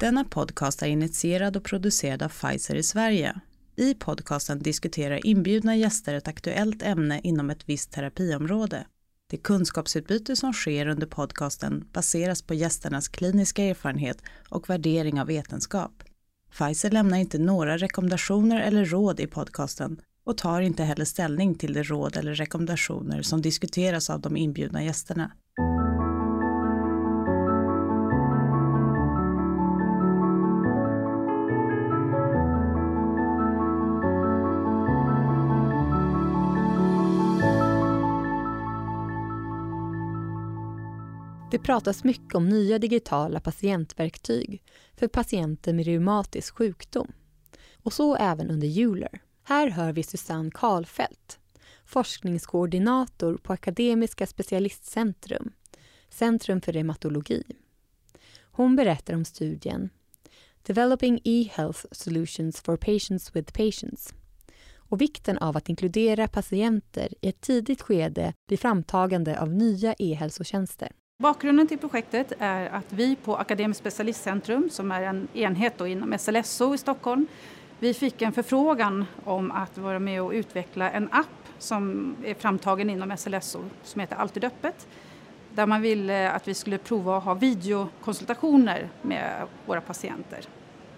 Denna podcast är initierad och producerad av Pfizer i Sverige. I podcasten diskuterar inbjudna gäster ett aktuellt ämne inom ett visst terapiområde. Det kunskapsutbyte som sker under podcasten baseras på gästernas kliniska erfarenhet och värdering av vetenskap. Pfizer lämnar inte några rekommendationer eller råd i podcasten och tar inte heller ställning till de råd eller rekommendationer som diskuteras av de inbjudna gästerna. Pratas mycket om nya digitala patientverktyg för patienter med reumatisk sjukdom. Och så även under Euler. Här hör vi Susanne Karlfeldt, forskningskoordinator på Akademiska specialistcentrum, Centrum för reumatologi. Hon berättar om studien Developing e-health solutions for patients with patients och vikten av att inkludera patienter i ett tidigt skede vid framtagande av nya e-hälsotjänster. Bakgrunden till projektet är att vi på Akademiskt specialistcentrum, som är en enhet inom SLSO i Stockholm, vi fick en förfrågan om att vara med och utveckla en app som är framtagen inom SLSO som heter Alltid öppet. Där man ville att vi skulle prova att ha videokonsultationer med våra patienter.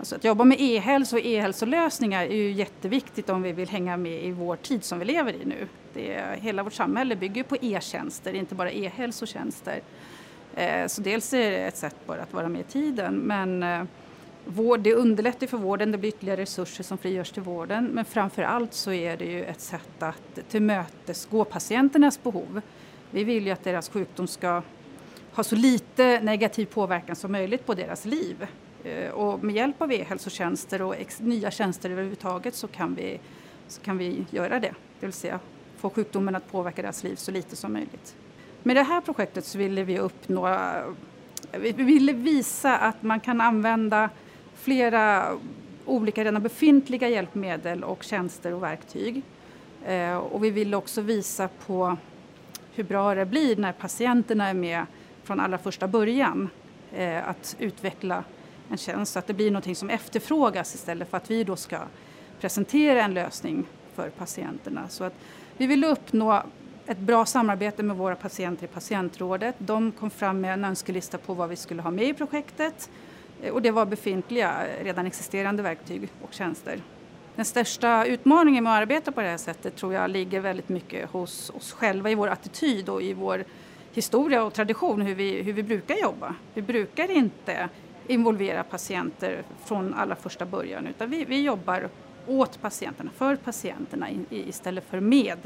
Alltså att jobba med e-hälsa och e-hälsolösningar är ju jätteviktigt om vi vill hänga med i vår tid som vi lever i nu. Det är, hela vårt samhälle bygger på e-tjänster, inte bara e-hälsotjänster. Eh, så dels är det ett sätt bara att vara med i tiden men eh, vård, det underlättar för vården, det blir ytterligare resurser som frigörs till vården men framför allt så är det ju ett sätt att tillmötesgå patienternas behov. Vi vill ju att deras sjukdom ska ha så lite negativ påverkan som möjligt på deras liv. Eh, och med hjälp av e-hälsotjänster och nya tjänster överhuvudtaget så kan, vi, så kan vi göra det. Det vill säga få sjukdomen att påverka deras liv så lite som möjligt. Med det här projektet så ville vi uppnå, vi ville visa att man kan använda flera olika redan befintliga hjälpmedel och tjänster och verktyg. Eh, och vi ville också visa på hur bra det blir när patienterna är med från allra första början eh, att utveckla en tjänst att det blir någonting som efterfrågas istället för att vi då ska presentera en lösning för patienterna. Så att vi vill uppnå ett bra samarbete med våra patienter i patientrådet. De kom fram med en önskelista på vad vi skulle ha med i projektet eh, och det var befintliga, redan existerande verktyg och tjänster. Den största utmaningen med att arbeta på det här sättet tror jag ligger väldigt mycket hos oss själva i vår attityd och i vår historia och tradition hur vi, hur vi brukar jobba. Vi brukar inte involvera patienter från allra första början utan vi, vi jobbar åt patienterna, för patienterna istället för med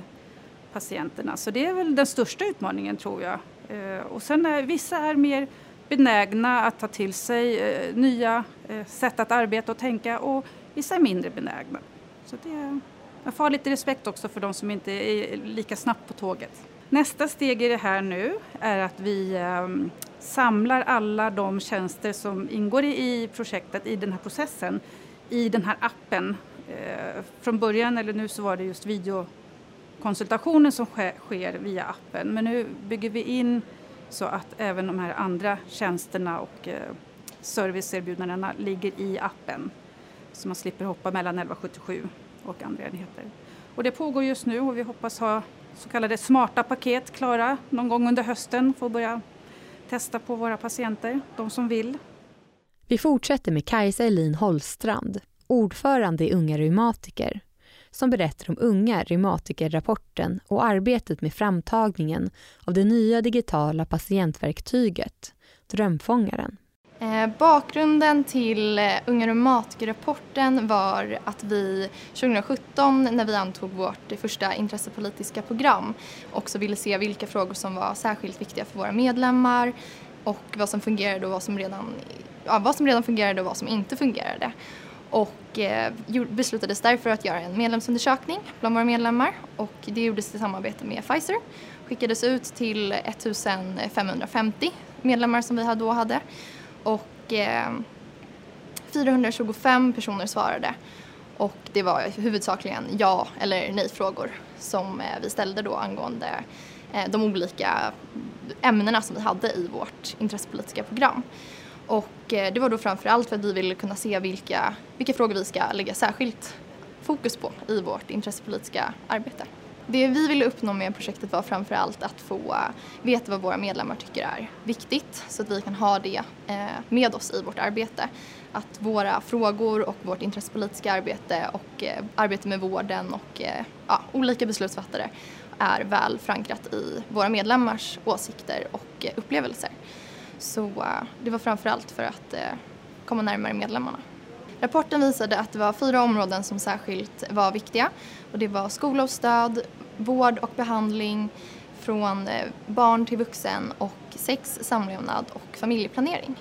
patienterna. Så det är väl den största utmaningen tror jag. Eh, och sen är vissa är mer benägna att ta till sig eh, nya eh, sätt att arbeta och tänka och vissa är mindre benägna. Så det, jag får ha lite respekt också för de som inte är lika snabbt på tåget. Nästa steg i det här nu är att vi ehm, samlar alla de tjänster som ingår i projektet, i den här processen, i den här appen. Eh, från början, eller nu så var det just videokonsultationen som sker via appen. Men nu bygger vi in så att även de här andra tjänsterna och eh, serviceerbjudandena ligger i appen. Så man slipper hoppa mellan 1177 och andra enheter. Och det pågår just nu och vi hoppas ha så kallade smarta paket klara någon gång under hösten för att börja testa på våra patienter, de som vill. Vi fortsätter med Kajsa Elin Holstrand, ordförande i Unga Reumatiker som berättar om Unga reumatikerrapporten och arbetet med framtagningen av det nya digitala patientverktyget Drömfångaren. Eh, bakgrunden till eh, Unga Unga reumatikerrapporten var att vi 2017 när vi antog vårt första intressepolitiska program också ville se vilka frågor som var särskilt viktiga för våra medlemmar och vad som fungerade och vad som redan, ja, vad som redan fungerade och vad som inte fungerade och eh, beslutades därför att göra en medlemsundersökning bland våra medlemmar och det gjordes i samarbete med Pfizer. Skickades ut till 1550 medlemmar som vi då hade och eh, 425 personer svarade och det var huvudsakligen ja eller nej-frågor som eh, vi ställde då angående eh, de olika ämnena som vi hade i vårt intressepolitiska program. Och eh, det var då framförallt för att vi ville kunna se vilka, vilka frågor vi ska lägga särskilt fokus på i vårt intressepolitiska arbete. Det vi ville uppnå med projektet var framförallt att få veta vad våra medlemmar tycker är viktigt så att vi kan ha det eh, med oss i vårt arbete. Att våra frågor och vårt intressepolitiska arbete och eh, arbete med vården och eh, ja, olika beslutsfattare är väl förankrat i våra medlemmars åsikter och upplevelser. Så det var framförallt för att komma närmare medlemmarna. Rapporten visade att det var fyra områden som särskilt var viktiga och det var skola och stöd, vård och behandling från eh, barn till vuxen och sex, samlevnad och familjeplanering.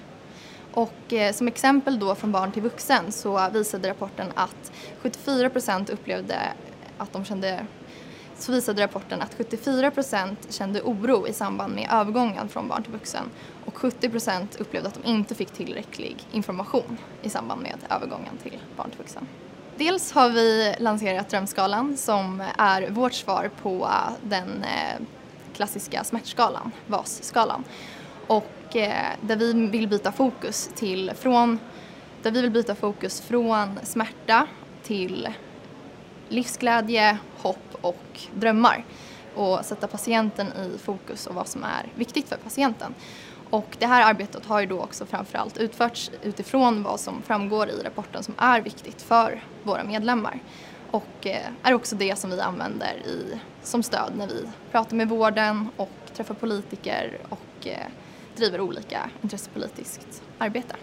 Och eh, som exempel då från barn till vuxen så visade rapporten att 74 procent upplevde att de kände så visade rapporten att 74 procent kände oro i samband med övergången från barn till vuxen och 70 procent upplevde att de inte fick tillräcklig information i samband med övergången till barn till vuxen. Dels har vi lanserat Drömskalan som är vårt svar på den eh, klassiska smärtskalan, VAS-skalan. Och eh, där vi vill byta fokus till från där vi vill byta fokus från smärta till livsglädje, hopp och drömmar och sätta patienten i fokus och vad som är viktigt för patienten. Och det här arbetet har ju då också framförallt utförts utifrån vad som framgår i rapporten som är viktigt för våra medlemmar. Och eh, är också det som vi använder i, som stöd när vi pratar med vården och träffar politiker och eh, driver olika intressepolitiskt arbete.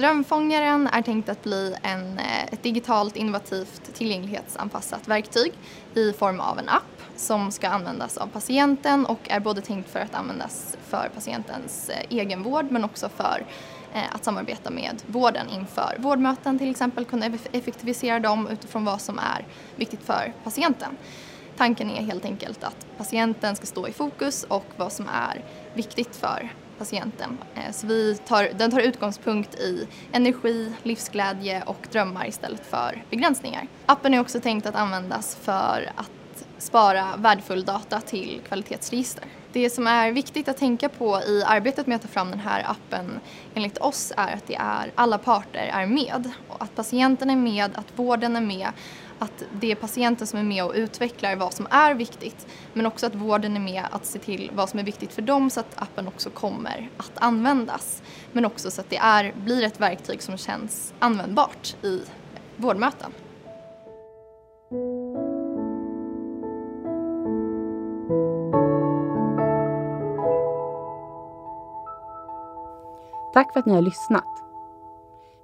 Drömfångaren är tänkt att bli en, eh, ett digitalt innovativt tillgänglighetsanpassat verktyg i form av en app som ska användas av patienten och är både tänkt för att användas för patientens eh, egenvård men också för eh, att samarbeta med vården inför vårdmöten till exempel, kunna effektivisera dem utifrån vad som är viktigt för patienten. Tanken är helt enkelt att patienten ska stå i fokus och vad som är viktigt för patienten. Eh, så vi tar, den tar utgångspunkt i energi, livsglädje och drömmar istället för begränsningar. Appen är också tänkt att användas för att spara värdefull data till kvalitetsregister. Det som är viktigt att tänka på i arbetet med att ta fram den här appen enligt oss är att det är alla parter är med. Att patienten är med, att vården är med, att det är patienten som är med och utvecklar vad som är viktigt men också att vården är med att se till vad som är viktigt för dem så att appen också kommer att användas. Men också så att det är, blir ett verktyg som känns användbart i vårdmöten. Tack för att ni har lyssnat.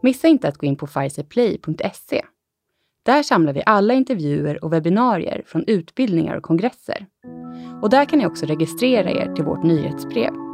Missa inte att gå in på pfizerplay.se. Där samlar vi alla intervjuer och webbinarier från utbildningar och kongresser. Och där kan ni också registrera er till vårt nyhetsbrev